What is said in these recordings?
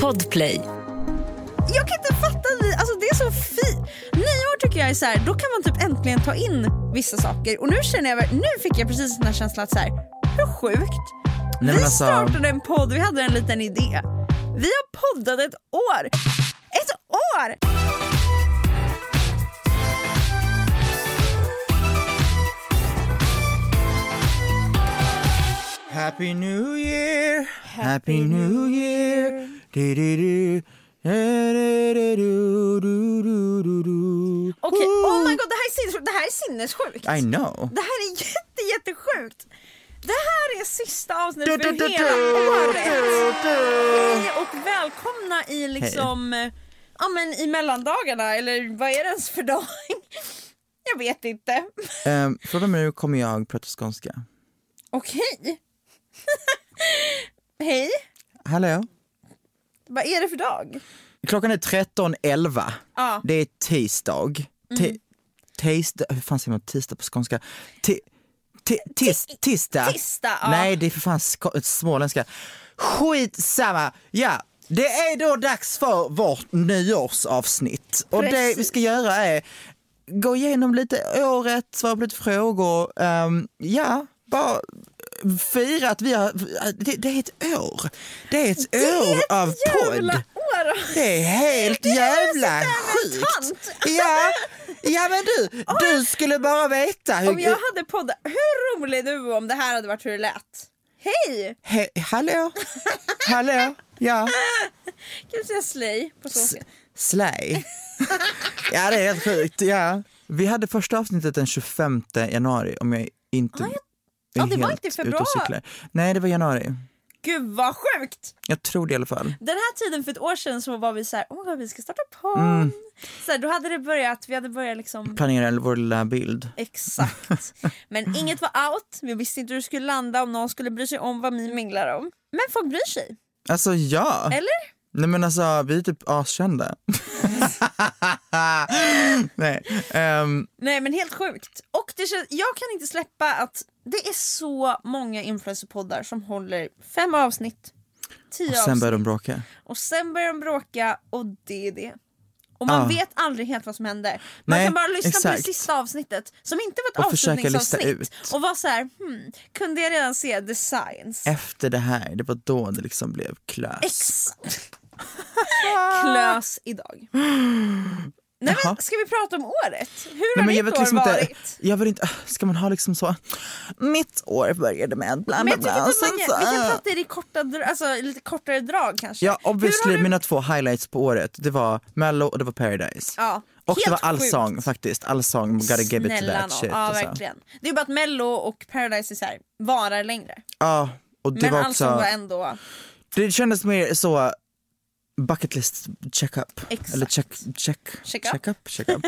Podplay. Jag kan inte fatta, alltså det är så fint. Nyår tycker jag är så här, då kan man typ äntligen ta in vissa saker. Och nu känner jag, nu fick jag precis den här känslan att så här, hur sjukt? Nej, vi alltså- startade en podd, vi hade en liten idé. Vi har poddat ett år. Ett år! Happy New Year, Happy New Year. Du, du, du. Okej, oh my god det här är sinnessjukt. Det här är sinnessjukt. I know. Det här är jätte, jättesjukt. Det här är sista avsnittet för hela året. Hej och välkomna i liksom, eh, ja men i mellandagarna eller vad är det ens för dag? Jag vet inte. Um, från och med nu kommer jag prata skånska. Okej. Hej, Hallå? vad är det för dag? Klockan är 13.11. Ja. Mm. Det är tisdag. Ti- Tisdag, hur fan säger man tisdag på skånska? Ti- tis- Tisdag? tisdag, ja. Nej, det är för fan småländska. Skitsamma! Ja, det är då dags för vårt nyårsavsnitt. Och det vi ska göra är gå igenom lite året, svara på lite frågor. Ehm, ja, bara fira att vi har... Det, det är ett år. Det är ett år av Jävla podd. år! Det är helt jävla tant. sjukt! Ja, ja men du, du skulle bara veta hur... Om jag hade poddat, hur rolig du var om det här hade varit hur det lät. Hej! He, hallå? Hallå? Ja? Kan du säga slay på svenska? Slay? Ja det är helt sjukt, ja. Vi hade första avsnittet den 25 januari om jag inte är ja, det var inte i februari. Nej det var januari. Gud vad sjukt! Jag tror det i alla fall. Den här tiden för ett år sedan så var vi så här, oh god, vi ska starta podd. Mm. Så här, då hade det börjat, vi hade börjat liksom Planera vår lilla bild. Exakt. Men inget var out, vi visste inte hur det skulle landa, om någon skulle bry sig om vad vi minglar om. Men folk bryr sig, Alltså ja. eller? Nej men alltså vi är typ askända. Nej. ehm, Nej men helt sjukt. Och det känns, jag kan inte släppa att det är så många influencerpoddar som håller fem avsnitt, tio och sen avsnitt börjar de bråka. och sen börjar de bråka och det är det. Och man Ja. vet aldrig helt vad som hände. Man Nej, kan bara lyssna på exakt. det sista avsnittet som inte var ett Och avslutningsavsnitt ut. och vara så här, hmm, kunde jag redan se the signs? Efter det här, det var då det liksom blev klös. Exakt. Klös idag. Nej, men ska vi prata om året? Hur Nej, har ditt år liksom varit? inte, jag vill inte, ska man ha liksom så, mitt år började med bla bla bla. man så, vi kan äh. prata i det korta, alltså, lite kortare drag kanske. Ja obviously du- mina två highlights på året, det var mello och det var paradise. Ja, och det helt var allsång sjukt. faktiskt, allsång, gotta give it to Snälla that nån. shit. Ja alltså. verkligen. Det är bara att mello och paradise är så här, varar längre. Ja, och det men var allsång också, var ändå... det kändes mer så bucket list check up. Exakt. Eller check, check, Check up. check up, check up.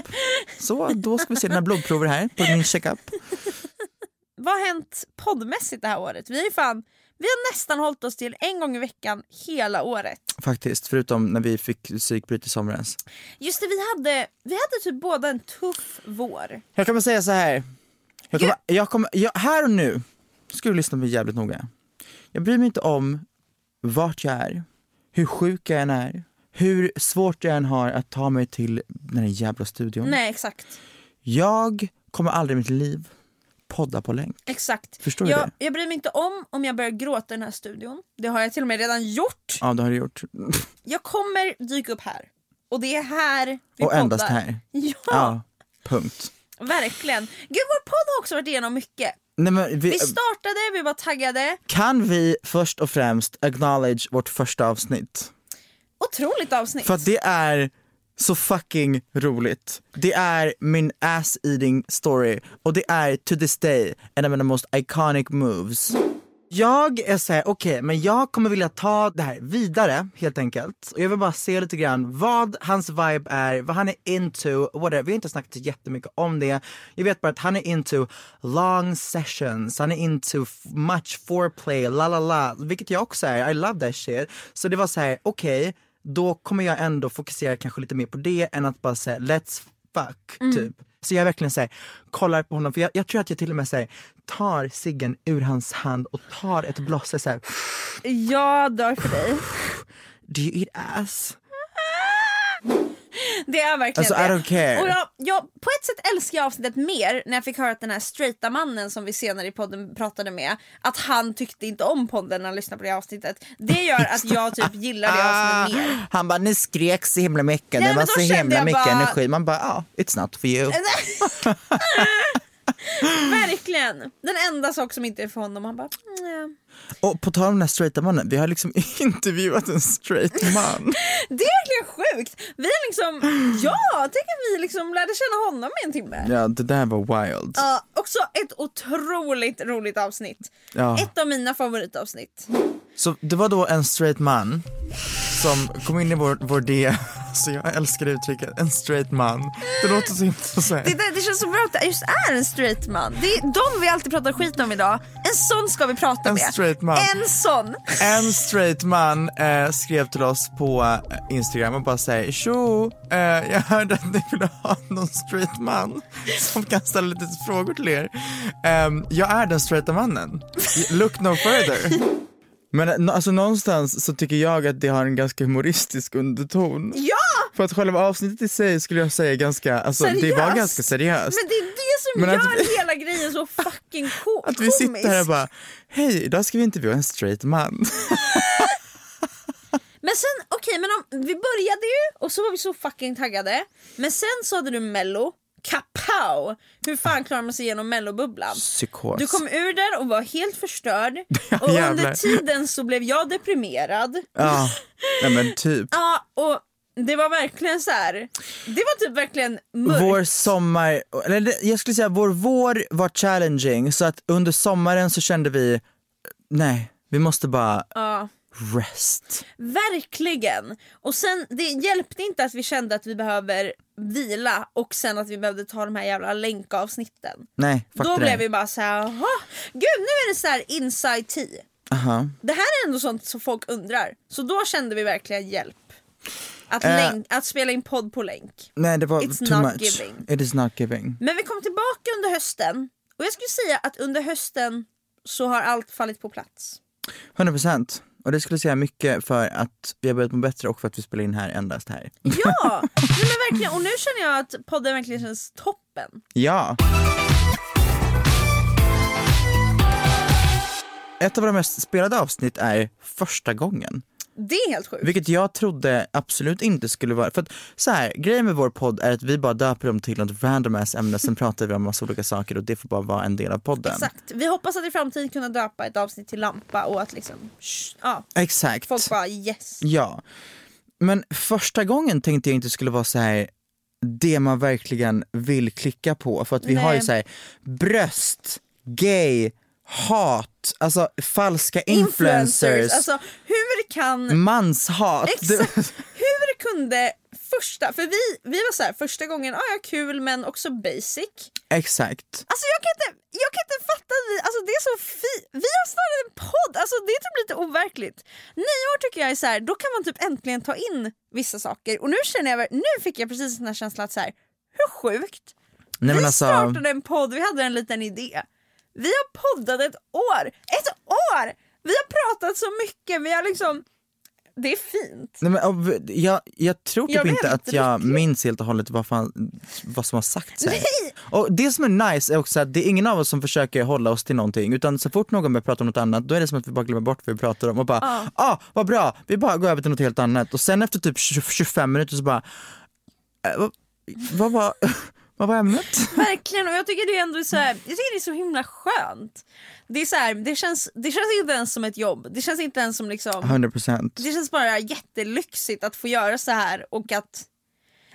Så då ska vi se dina blodprover här på min check up. Vad har hänt poddmässigt det här året? Vi ju fan Vi har nästan hållit oss till en gång i veckan hela året. Faktiskt, förutom när vi fick psykbryt i somras. Just det, vi hade, vi hade typ båda en tuff vår. Jag kommer säga så här. Jag kommer, jag kommer, jag, här och nu ska du lyssna på mig jävligt noga. Jag bryr mig inte om vart jag är, hur sjuk jag än är, hur svårt jag än har att ta mig till den här jävla studion. Nej exakt. Jag kommer aldrig i mitt liv podda på länk. Exakt. Förstår du jag, det? jag bryr mig inte om om jag börjar gråta i den här studion. Det har jag till och med redan gjort. Ja, det har du gjort. Jag kommer dyka upp här. Och det är här vi Och poddar. endast här. Ja, Ja, punkt. verkligen. Gud vår podd har också varit igenom mycket. Nej, vi, Vi startade, vi var taggade. kan vi först och främst acknowledge vårt första avsnitt? Otroligt avsnitt. För att det är så fucking roligt. Det är min ass eating story och det är to this day en av mina most iconic moves. Jag är såhär, okej men jag kommer vilja ta det här vidare helt enkelt. Och jag vill bara se lite grann vad hans vibe är, vad han är into, whatever. Vi har inte snackat jättemycket om det. Jag vet bara att han är into long sessions, han är into much foreplay, la la la. Vilket jag också är, I love that shit. Så det var så här: okej då kommer jag ändå fokusera kanske lite mer på det än att bara säga let's fuck, typ. Så jag verkligen säger kollar på honom, för jag, jag tror att jag till och med säger tar ciggen ur hans hand och tar ett bloss och säger Jag dör för dig. do you eat ass? Det är verkligen Alltså, I det. don't care. Och jag, jag, på ett sätt älskar jag avsnittet mer när jag fick höra att den här straighta mannen som vi senare i podden pratade med, att han tyckte inte om podden när han lyssnade på det avsnittet. Det gör att jag typ gillar det avsnittet mer. Han bara, ni skrek så himla mycket, Nej, det var så himla mycket bara- energi. Man bara, ja, it's not for you. Verkligen. Den enda sak som inte är för honom. Han bara, mm, ja. Och på tal om den här straighta mannen, vi har liksom intervjuat en straight man. Det är verkligen sjukt. Vi är liksom, ja, tänk att vi liksom lärde känna honom i en timme. ja, det där var wild. Ja, också ett otroligt roligt avsnitt. Ja. Ett av mina favoritavsnitt. Så det var då en straight man som kom in i vår, vår D, så jag älskar det uttrycket, en straight man. Det låter så himla så. Det, där, det känns så bra att det just är en straight man. Det är de vi alltid pratar skit om idag. En sån ska vi prata En med. straight man. En sån. En straight man eh, skrev till oss på eh, Instagram och bara säger tjo, eh, jag hörde att ni ville ha någon straight man som kan ställa lite frågor till er. Ehm, jag är den straighta mannen. Look no further. Men eh, alltså någonstans så tycker jag att det har en ganska humoristisk underton. Ja! För att själva avsnittet i sig skulle jag säga ganska, alltså det var Seriöst. ganska seriöst. Men det är det som Men att gör vi- hela grejen så fucking ko- Att vi sitter här och komisk. bara, hej idag ska vi intervjua en straight man. Men sen, okej men om, vi började ju och så var vi så fucking taggade. Men sen så hade du mello, kapow! Hur fan klarar man sig igenom mellobubblan? Psykos. Du kom ur där och var helt förstörd. Och under tiden så blev jag deprimerad. Ja, nej men typ. Ja, och det var verkligen så här. Det var typ verkligen mörkt. Vår sommar, eller jag skulle säga vår vår var challenging så att under sommaren så kände vi, nej, vi måste bara Ja, rest. verkligen. Och sen, det hjälpte inte att vi kände att vi behöver vila och sen att vi behövde ta de här jävla länkavsnitten. Nej, Då blev vi bara så här, "Jaha, gud nu är det så här inside tea. Aha. Det här är ändå sånt som folk undrar. Så då kände vi verkligen hjälp. Att, Eh. länk, att spela in podd på länk. Nej det var It's too not much. giving. It is not giving. Men vi kom tillbaka under hösten och jag skulle säga att under hösten så har allt fallit på plats. 100% och det skulle säga mycket för att vi har börjat må bättre och för att vi spelar in här endast här. Ja, nej men verkligen. Och nu känner jag att podden verkligen känns toppen. Ja. Ett av våra mest spelade avsnitt är första gången. Det är helt sjukt. Vilket jag trodde absolut inte skulle vara, för att så här, grejen med vår podd är att vi bara döper dem till något random ass ämne, sen pratar vi om massa olika saker och det får bara vara en del av podden. Exakt. Vi hoppas att i framtiden kunna döpa ett avsnitt till lampa och att liksom, ja, Exakt. folk bara yes. Ja. Men första gången tänkte jag inte skulle vara så här det man verkligen vill klicka på. För att vi har ju Nej. så här bröst, gay, hat, alltså falska influencers, Alltså hur kan manshat. Exakt. Hur kunde första, för vi, vi var så här, första gången, ah, ja kul men också basic. Exakt. Alltså jag kan inte, jag kan inte fatta, att vi, alltså det är så fint. Vi har startat en podd, alltså det är typ lite overkligt. Nio år tycker jag är så här, då kan man typ äntligen ta in vissa saker. Och nu känner jag, nu fick jag precis den här känslan att så här, hur sjukt? Nej, vi alltså, startade en podd, vi hade en liten idé. Vi har poddat ett år, ett år! Vi har pratat så mycket, vi har liksom det är fint. Nej, men, jag, jag tror typ Jag inte att jag lycklig. minns helt och hållet vad, fan, vad som har sagts här. Nej! Och det som är nice är också att det är ingen av oss som försöker hålla oss till någonting utan så fort någon börjar prata om något annat då är det som att vi bara glömmer bort vad vi pratar om och bara ah, ah vad bra, vi bara går över till något helt annat och sen efter typ 20, 25 minuter så bara äh, vad, vad, var, vad var ämnet? Verkligen och jag tycker det är ändå så här, jag tycker det är så himla skönt. Det är så här, det känns, det känns inte ens som ett jobb, det känns inte ens som liksom 100% Det känns bara jättelyxigt att få göra så här och att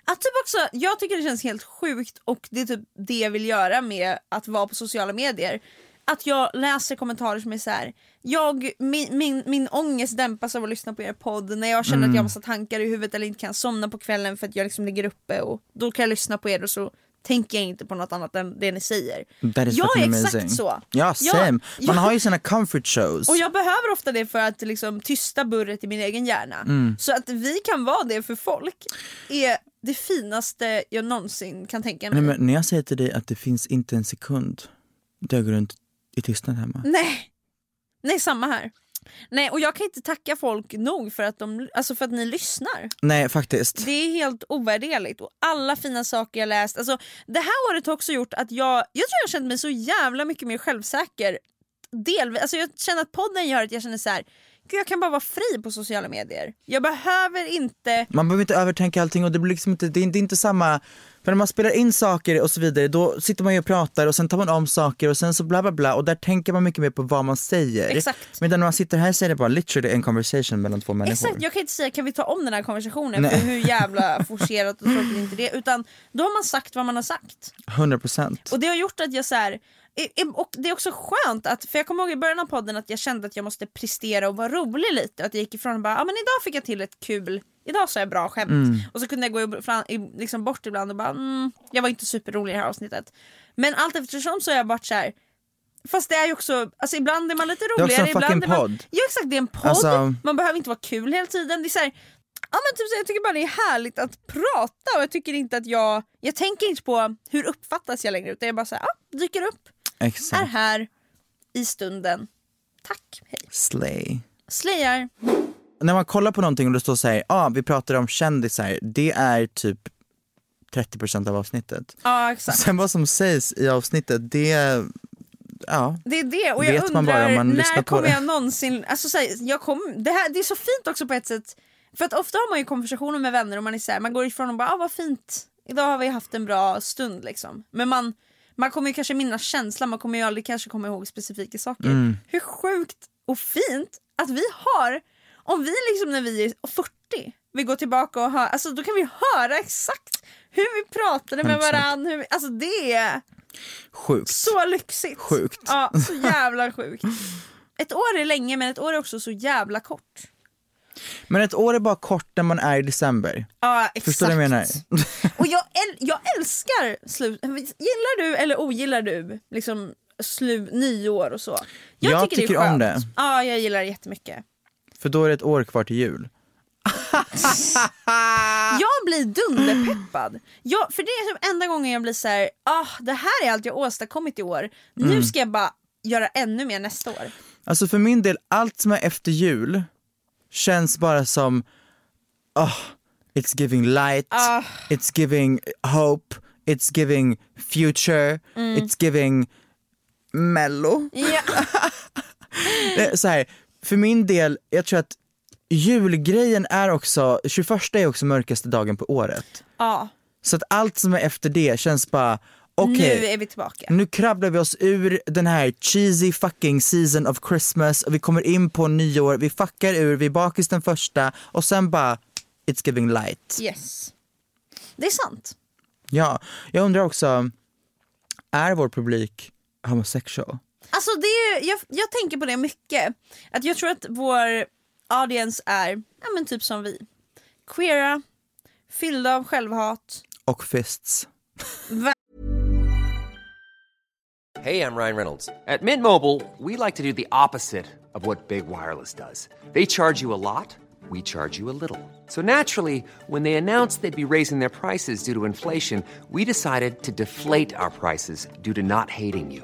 att typ också, jag tycker det känns helt sjukt och det är typ det jag vill göra med att vara på sociala medier. Att jag läser kommentarer som är så här. Jag, min, min, min ångest dämpas av att lyssna på er podd när jag känner att jag har massa tankar i huvudet eller inte kan somna på kvällen för att jag liksom ligger uppe och då kan jag lyssna på er och så tänker jag inte på något annat än det ni säger. That is jag är exakt amazing. så. Ja, same. Man ja. har ju sina comfort shows. Och jag behöver ofta det för att liksom tysta burret i min egen hjärna. Mm. Så att vi kan vara det för folk är det finaste jag någonsin kan tänka mig. Nej, men när jag säger till dig att det finns inte en sekund där jag går runt i tystnad hemma. Nej. Nej, samma här. Nej, och jag kan inte tacka folk nog för att, de, alltså för att ni lyssnar. Nej faktiskt. Det är helt ovärderligt. Och alla fina saker jag läst. Alltså, det här året har också gjort att jag, jag tror jag känt mig så jävla mycket mer självsäker. Delvis, alltså jag känner att podden gör att jag känner så här. Gud, jag kan bara vara fri på sociala medier. Jag behöver inte Man behöver inte övertänka allting och det blir liksom inte, det är, det är inte samma för när man spelar in saker och så vidare då sitter man ju och pratar och sen tar man om saker och sen så bla bla bla och där tänker man mycket mer på vad man säger. Exakt. Medan när man sitter här så är det bara literally en conversation mellan två människor. Exakt, jag kan inte säga kan vi ta om den här konversationen Nej. för hur jävla forcerat och tråkigt inte det utan då har man sagt vad man har sagt. 100%. Och det har gjort att jag så här, och det är också skönt att, för jag kommer ihåg i början av podden att jag kände att jag måste prestera och vara rolig lite. Att jag gick ifrån och bara, ja men idag fick jag till ett kul, idag sa jag bra skämt. Mm. Och så kunde jag gå fram, liksom bort ibland och bara, mm, jag var inte superrolig i det här avsnittet. Men allt eftersom så har jag varit så här. Fast det är ju också, alltså ibland är man lite är också roligare, en ibland fucking är man... podd. Ja exakt, det är en podd, Alltså- man behöver inte vara kul hela tiden. Det är så här, Ja men typ så, jag tycker bara det är härligt att prata och jag tycker inte att jag, jag tänker inte på hur uppfattas jag längre utan jag bara såhär, ah, dyker upp, är Exakt. här i stunden. Tack, hej. Slay. Slayar. När man kollar på någonting och det står såhär, ja ah, vi pratar om kändisar, det är typ 30% av avsnittet. Ja exakt. Sen vad som sägs i avsnittet, det, ja. Det är det och jag undrar när kommer jag någonsin, alltså så här, jag kom, det, här, det är så fint också på ett sätt för att ofta har man ju konversationer med vänner och man är så här, man går ifrån och bara ah, vad fint, idag har vi haft en bra stund liksom. Men man, man kommer ju kanske minnas känslan, man kommer ju aldrig kanske komma ihåg specifika saker. Mm. Hur sjukt och fint att vi har, om vi liksom när vi är 40, vi går tillbaka och hör, alltså då kan vi höra exakt hur vi pratade med 100%. varandra, hur vi, alltså det är Sjukt. så lyxigt. Sjukt. Ja, så jävla sjukt. Ett år är länge men ett år är också så jävla kort. Men ett år är bara kort när man är i december. Ja exakt. Förstår du vad jag menar? Och jag, äl- jag älskar slut. Gillar du eller ogillar du liksom slu, nyår och så? Jag det är tycker om skönt. det. Ja jag gillar det jättemycket. För då är det ett år kvar till jul. Jag blir dunderpeppad. Jag, för det är typ enda gången jag blir så här, ah, det här är allt jag åstadkommit i år. Mm. Nu ska jag bara göra ännu mer nästa år. Alltså för min del, allt som är efter jul känns bara som, oh, it's giving light, Ah. it's giving hope, it's giving future, Mm. it's giving mello. Är Så här, för min del, jag tror att julgrejen är också, 21 är också mörkaste dagen på året. ja. Så att allt som är efter det känns bara, okej. Nu är vi tillbaka. Nu krabblar vi oss ur den här cheesy fucking season of Christmas och vi kommer in på nyår, vi fuckar ur, vi är bakis den första och sen bara It's giving light. Yes. Det är sant. Ja, jag undrar också, är vår publik homosexual? Alltså det är, jag, jag tänker på det mycket. Att jag tror att vår audience är ja, men typ som vi. Queera, Fyllda av självhat. Och fists. Hey, I'm Ryan Reynolds. At Mint Mobile, we like to do the opposite of what Big Wireless does. They charge you a lot, we charge you a little. So naturally, when they announced they'd be raising their prices due to inflation, we decided to deflate our prices due to not hating you.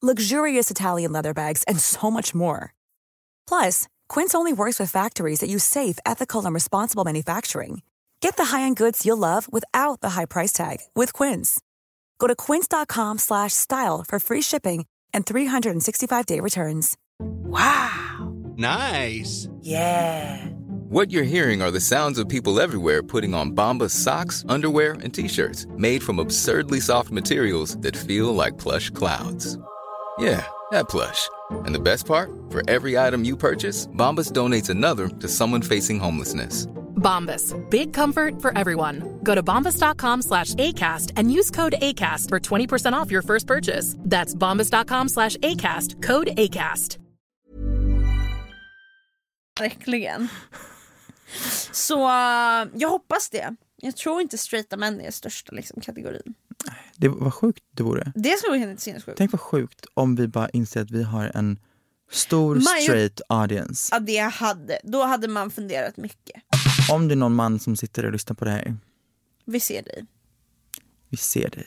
luxurious Italian leather bags, and so much more. Plus, Quince only works with factories that use safe, ethical, and responsible manufacturing. Get the high-end goods you'll love without the high price tag with Quince. Go to quince.com slash style for free shipping and 365-day returns. Wow. Nice. Yeah. What you're hearing are the sounds of people everywhere putting on Bombas socks, underwear, and t-shirts made from absurdly soft materials that feel like plush clouds. Yeah, that plush. And the best part? For every item you purchase, Bombas donates another to someone facing homelessness. Bombas. Big comfort for everyone. Go to bombas.com slash ACAST and use code ACAST for 20% off your first purchase. That's bombas.com slash ACAST. Code ACAST. Verkligen. Så uh, jag hoppas det. Jag tror inte straighta män är största liksom, kategorin. Det var sjukt det vore. Det skulle vara helt sinnessjukt. Tänk vad sjukt om vi bara inser att vi har en stor Majo- straight audience. Ja, det hade. Då hade man funderat mycket. Om det är någon man som sitter och lyssnar på det här, Vi ser dig. vi ser dig.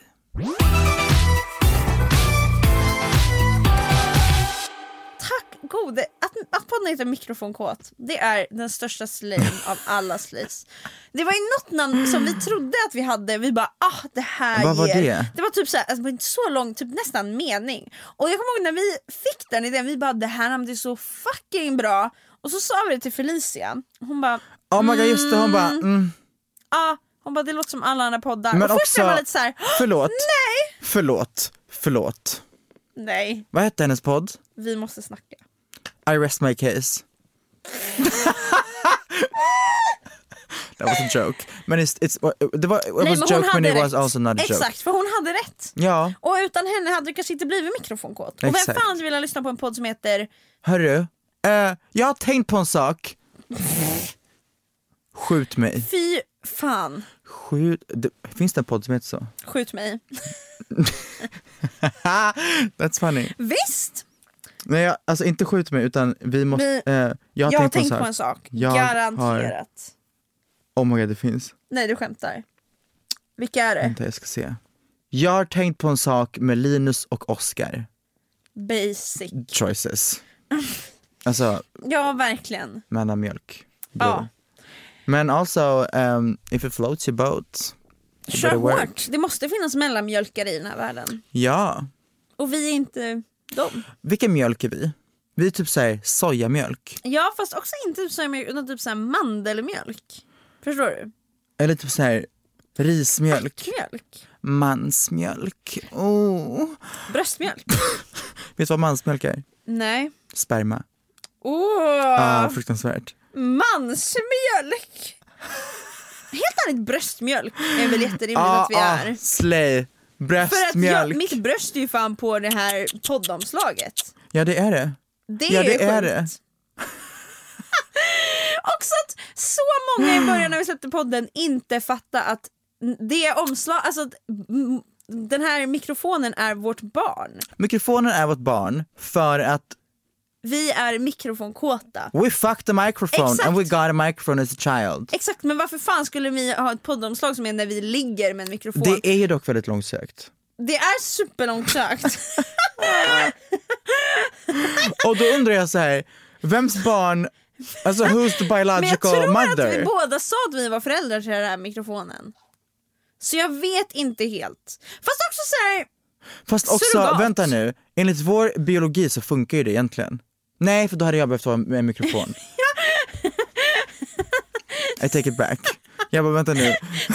Gode. Att, att podden heter mikrofonkåt, det är den största slayen av alla slays. Det var ju något namn som vi trodde att vi hade, vi bara ah det här Vad var ger. det? Det var typ såhär, alltså, det var inte så långt, typ nästan mening. Och jag kommer ihåg när vi fick den idén, vi bara det här namnet är så fucking bra. Och så sa vi det till Felicia, hon bara Oh my god just det, hon bara mm, ah, hon bara det låter som alla andra poddar. Men och först också- man lite såhär, förlåt, nej, förlåt, förlåt. nej, Vad hette hennes podd? vi måste snacka. I rest my case. That was a joke. Men it's, it's, det var, it Nej, was men a joke hade it was rätt. also not a joke. Exakt, för hon hade rätt. Ja, Och utan henne hade det kanske inte blivit mikrofonkåt. Och vem fan velat lyssna på en podd som heter hörru, eh, jag har tänkt på en sak. Skjut mig. Fy fan, Skjut, det, finns det en podd som heter så? skjut mig. That's funny. Visst, Nej, alltså inte skjut mig utan vi måste, Vi- eh, jag har jag har tänkt, tänkt på en sak. Jag Garanterat. Oh my god det finns. Nej du skämtar. Vilka är det? Vänta jag ska se. Jag har tänkt på en sak med Linus och Oscar. Basic. Choices. Alltså, Ja verkligen. mellanmjölk. Bro. Ja. Men also, um, if it floats your boat, Kör hårt. Det måste finnas mellanmjölkare i den här världen. Ja. Och vi är inte dem. Vilken mjölk är vi? Vi är typ såhär sojamjölk. Ja fast också inte typ sojamjölk utan typ såhär mandelmjölk. Förstår du? Eller typ såhär rismjölk. Mjölk. Mansmjölk. Oh. Bröstmjölk. Vet du vad mansmjölk är? Nej. Sperma. Åh! Ah, fruktansvärt. Mansmjölk! Helt ärligt bröstmjölk är väl jätterimligt Ah, att vi ah, är. slay. För att jag, Bröstmjölk. mitt bröst är ju fan på det här poddomslaget. Ja det är det. Det Ja, är det är sjukt. Också att så många i början när vi släppte podden inte fatta att det omslag, alltså den här mikrofonen är vårt barn. Mikrofonen är vårt barn för att Vi är mikrofonkåta. we fucked the microphone Exakt. and we got a microphone as a child. Exakt, men varför fan skulle vi ha ett poddomslag som är när vi ligger med en mikrofon? Det är ju dock väldigt långsökt. Det är superlångt sökt. Och då undrar jag så här, vems barn, alltså who's the Men jag biological tror att mother? vi båda sa att vi var föräldrar till den här mikrofonen. Så jag vet inte helt. Fast också så här, Fast också, surrogat. vänta nu, enligt vår biologi så funkar ju det egentligen. Nej för då hade jag behövt ha en mikrofon. I take it back. Jag bara vänta nu. ska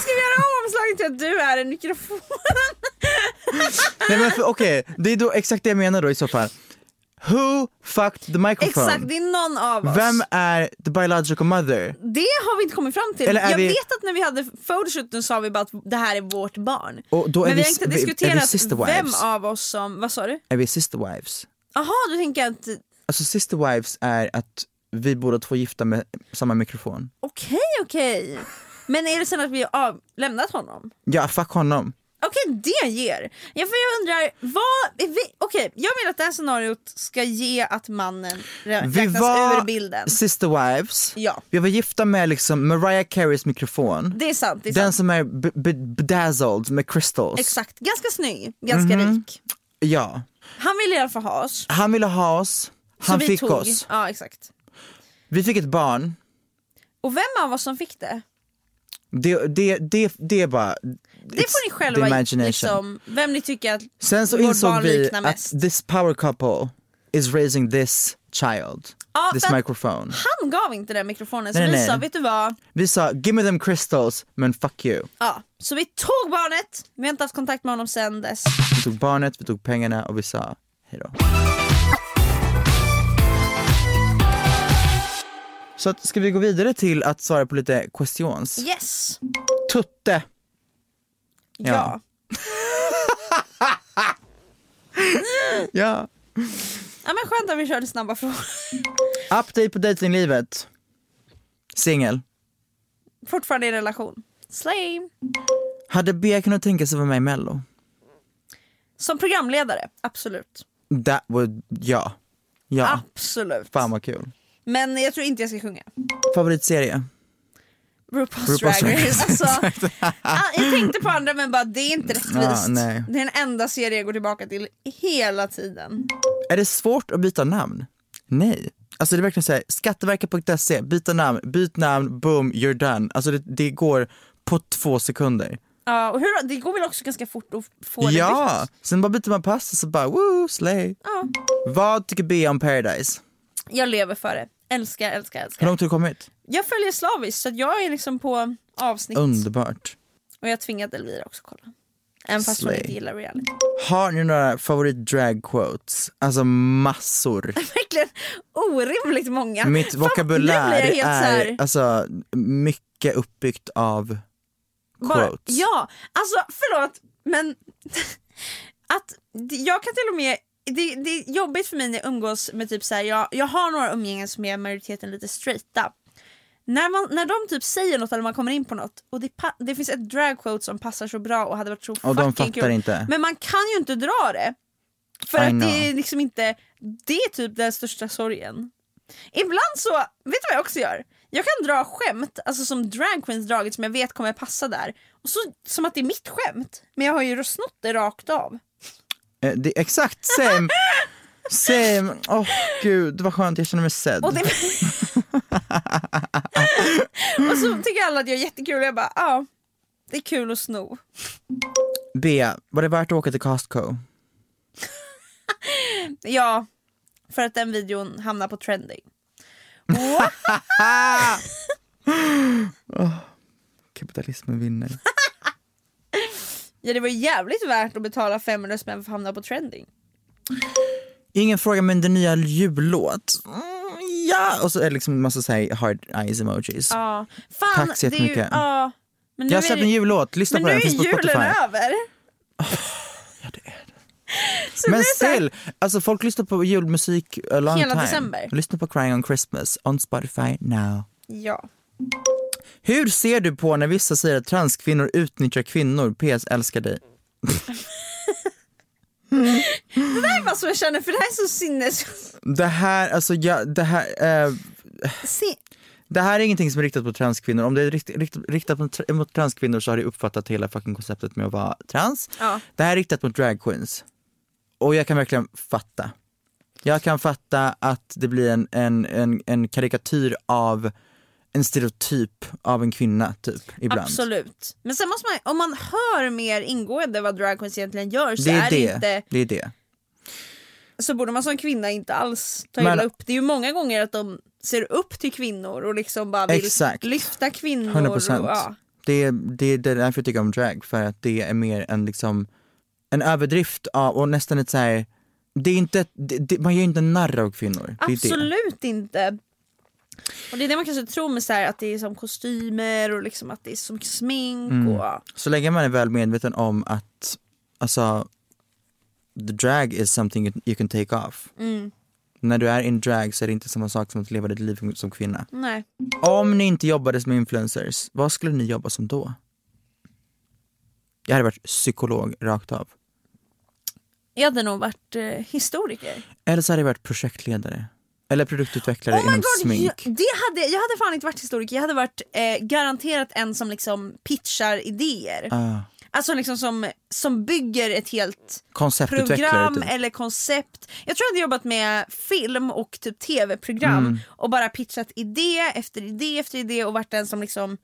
vi göra om omslaget till att du är en mikrofon. Nej men okej, det är då exakt det jag menar då i så fall. Who fucked the microphone? Exakt, det är någon av oss. Vem är the biological mother? Det har vi inte kommit fram till. Eller är jag vi- vet att när vi hade photoshooten sa vi bara att det här är vårt barn. Och då är Men vi vi- har inte vi- vi diskuterat sister vem av oss som, vad sa du? Är vi sister wives? Jaha, du tänker att, Alltså sister wives är att vi båda två gifta med samma mikrofon. okej okej. Men är det sen att vi har lämnat honom? Ja, fuck honom. Okej, det ger. Ja, för jag undrar, vad, är vi, okej, jag vill att det här scenariot ska ge att mannen rä- Vi räknas var ur bilden. sister wives, Ja. vi var gifta med liksom Mariah Careys mikrofon. Det är sant, det är Den sant. som är b- b- bedazzled med crystals. Exakt, ganska snygg, ganska Mhm. rik. Ja. Han ville i alla fall ha oss. Han ville ha oss, han fick tog. oss. Ja, exakt. Vi fick ett barn. Och vem av oss som fick det? Det, det, det, det är bara... Det får ni själva liksom, vem ni tycker att Sen så insåg vi att this power couple is raising this child. Ja, this microphone. Han gav inte den mikrofonen så Nej, vi nej. sa, vet du vad? Vi sa give me them crystals men fuck you. Ja, så vi tog barnet, vi har inte haft kontakt med honom sen dess. Vi tog barnet, vi tog pengarna och vi sa hejdå. Så att, ska vi gå vidare till att svara på lite questions? Yes! Tutte. Ja. Ja. Ja men skönt att vi körde snabba frågor. Update på datinglivet. Singel. Fortfarande i relation. Slay! Hade Bea kunnat tänka sig att vara med i mello? Som programledare, absolut. That would, ja. Ja. Absolut. Fan vad kul. Men jag tror inte jag ska sjunga. Favoritserie? RuPaul's, RuPaul's Drag Race. Alltså, ah, jag tänkte på andra men bara det är inte rättvist. Ja, nej. Det är den enda serie jag går tillbaka till hela tiden. Är det svårt att byta namn? Nej. Alltså det är verkligen såhär, skatteverket.se, byta namn, byt namn, boom, you're done. Alltså det, det går på två sekunder. Ja, och hur, det går väl också ganska fort att få det Ja, sen bara byter man pass och så bara woo, slay. Ja. Vad tycker Bea om Paradise? Jag lever för det. Älskar, älskar, Hur älskar. långt har du kommit? Jag följer slaviskt så att jag är liksom på avsnitt. Underbart. Och jag tvingat Elvira också kolla. Även fast hon Slay. inte gillar reality. Har ni några favorit drag quotes? Alltså massor. Verkligen orimligt många. Mitt Fan, vokabulär här- är alltså mycket uppbyggt av Bara, quotes. ja, alltså förlåt men att jag kan till och med det, det är jobbigt för mig när jag umgås med typ så här, jag, jag har några umgängen som är majoriteten lite straighta. När, man, när de typ säger något eller man kommer in på något och det, det finns ett dragquote som passar så bra och hade varit så Och de fattar kul. inte. Men man kan ju inte dra det. För I att know. det är liksom inte, det är typ den största sorgen. Ibland så, vet du vad jag också gör? Jag kan dra skämt, alltså som drag queens dragit som jag vet kommer passa där. Och så, som att det är mitt skämt, men jag har ju snott det rakt av. Eh, Det är exakt same. Same. Åh gud, det var skönt, jag känner mig sedd. Och, det... och så tycker alla att jag är jättekul och jag bara, ja, det är kul att sno. Bea, var det värt att åka till Costco? Ja, för att den videon hamnar på trending. Kapitalismen vinner. Ja det var jävligt värt att betala 500 spänn för att hamna på trending. Ingen fråga men den nya jullåt. Mm, ja, och så är det liksom massa så här hard eyes emojis. Ja. Fan, Tack så det är ju, jättemycket. ja. Men nu Jag har är släppt en jullåt, lyssna Men på nu den, är finns på julen Spotify. över. Så Men det är så här- still, alltså folk lyssnar på julmusik a long Hela time. december. Lyssna på Crying on Christmas on Spotify now. Ja. Hur ser du på när vissa säger att transkvinnor utnyttjar kvinnor? PS älskar dig. Det där är bara så jag känner för det här är så sinnes... Det här, alltså jag, det här, eh, det här är ingenting som är riktat mot transkvinnor. Om det är rikt, rikt, riktat mot, tra- mot transkvinnor så har det uppfattat hela fucking konceptet med att vara trans. Ja. Det här är riktat mot drag queens. Och jag kan verkligen fatta. Jag kan fatta att det blir en, en, en, en karikatyr av en stereotyp av en kvinna typ ibland. Absolut. Men sen måste man, om man hör mer ingående vad drag queens egentligen gör så Det är är det. inte, det är det. så borde man som kvinna inte alls ta illa upp. Det är ju många gånger att de ser upp till kvinnor och liksom bara vill Exakt. lyfta kvinnor. 100%. Och, ja. Det, det, det är därför jag tycker om drag, för att det är mer en liksom en överdrift av, och nästan ett så här, det är inte, det, det, man gör inte narr av kvinnor. Är. Absolut inte. Och det är det man kanske tror med så här, att det är som kostymer och liksom att det är så mycket smink Mm. och Så länge man är väl medveten om att, alltså, the drag is something you, can take off. mm, När du är in drag så är det inte samma sak som att leva ditt liv som kvinna. nej. Om ni inte jobbade som influencers, vad skulle ni jobba som då? Jag hade varit psykolog rakt av. Jag hade nog varit eh, historiker. Eller så hade jag varit projektledare. Eller produktutvecklare Oh inom God, smink. Jag, det hade, jag hade fan inte varit historiker, jag hade varit eh, garanterat en som liksom pitchar idéer. Ah, Alltså liksom som, som bygger ett helt program typ. eller koncept. Jag tror jag hade jobbat med film och typ tv-program Mm. och bara pitchat idé efter idé efter idé och varit den som liksom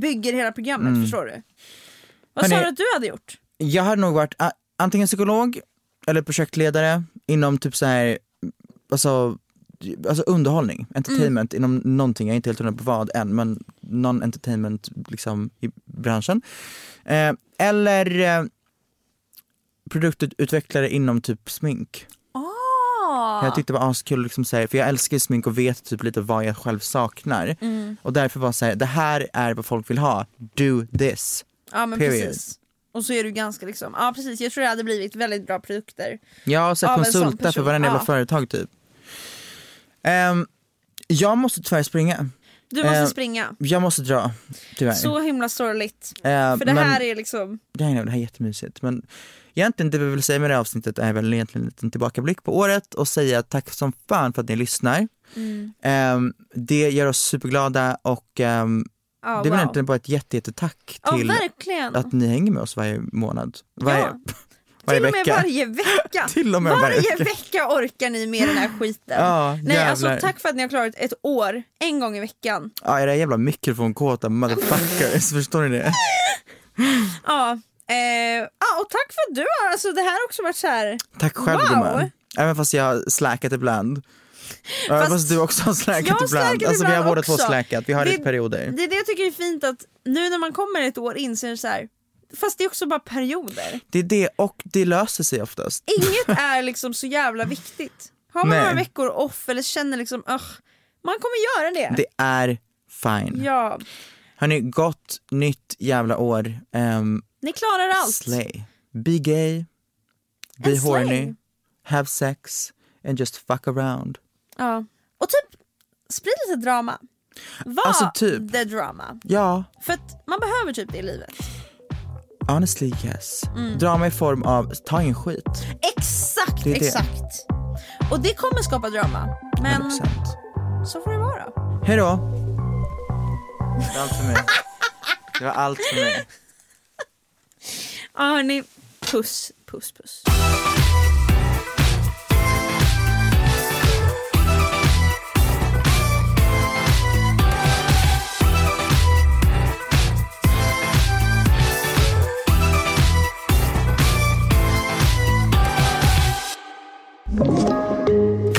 bygger hela programmet, Mm. förstår du? Vad sa Hörni- du att du hade gjort? Jag hade nog varit antingen psykolog eller projektledare inom typ så här, alltså, alltså underhållning, entertainment inom någonting, jag är inte helt hundra på vad än, men non entertainment liksom i branschen. Eh, eller eh, produktutvecklare inom typ smink. Ah. Jag tyckte det var askul, liksom, så här, för jag älskar smink och vet typ lite vad jag själv saknar. Mm. Och därför var så här, det här är vad folk vill ha, do this. Ja men Period. precis. Och så är du ganska liksom, ja precis jag tror det hade blivit väldigt bra produkter. Ja, så en sån konsulta för varenda jävla ja. företag typ. Ehm, jag måste tyvärr springa. Du måste Eh, springa. Jag måste dra, tyvärr. Så himla sorgligt. Eh, För det men- här är liksom, Ja, ja, det här är jättemysigt. Men egentligen det vi vill säga med det här avsnittet är väl egentligen en liten tillbakablick på året och säga tack som fan för att ni lyssnar. mm. Ehm, det gör oss superglada och ehm, ja, det är väl wow. egentligen bara ett jätte, jättetack Ja till verkligen. att ni hänger med oss varje månad. Varje, Ja. Varje Till och med vecka. varje vecka. Till och med varje varje vecka. vecka orkar ni med den här skiten. Ja, Nej alltså tack för att ni har klarat ett år, en gång i veckan. Ja, era jävla mikrofonkåta motherfuckers, förstår ni det? Ja, eh, ja och tack för att du har, alltså det här har också varit så här. Tack själv Wow. gumman. Även fast jag har släkat ibland. Fast fast du också har släkat har ibland. släkat alltså vi har ibland båda två släkat, vi har Det- perioder. Det är det jag tycker är fint att nu när man kommer ett år in så är det så här. Fast det är också bara perioder. Det är det, och det löser sig oftast. Inget är liksom så jävla viktigt. Har man Nej. några veckor off eller känner liksom, "Ugh", man kommer göra det. Det är fine. Ja, Hörni, gott nytt jävla år. Um, ni klarar allt. slay. Be gay, be And slay. horny, have sex and just fuck around. Ja. Och typ, sprid lite drama. Var Alltså, typ. the drama. Ja, För att man behöver typ det i livet. Honestly yes. Mm. Drama i form av ta in skit. Exakt, Det det. exakt. Och det kommer skapa drama. Men 100%. så får det vara. Hej då! Det var allt för mig. Det var allt för mig. Ja hörni, puss, puss, puss.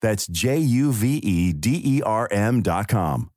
That's J U V E D E R M.com.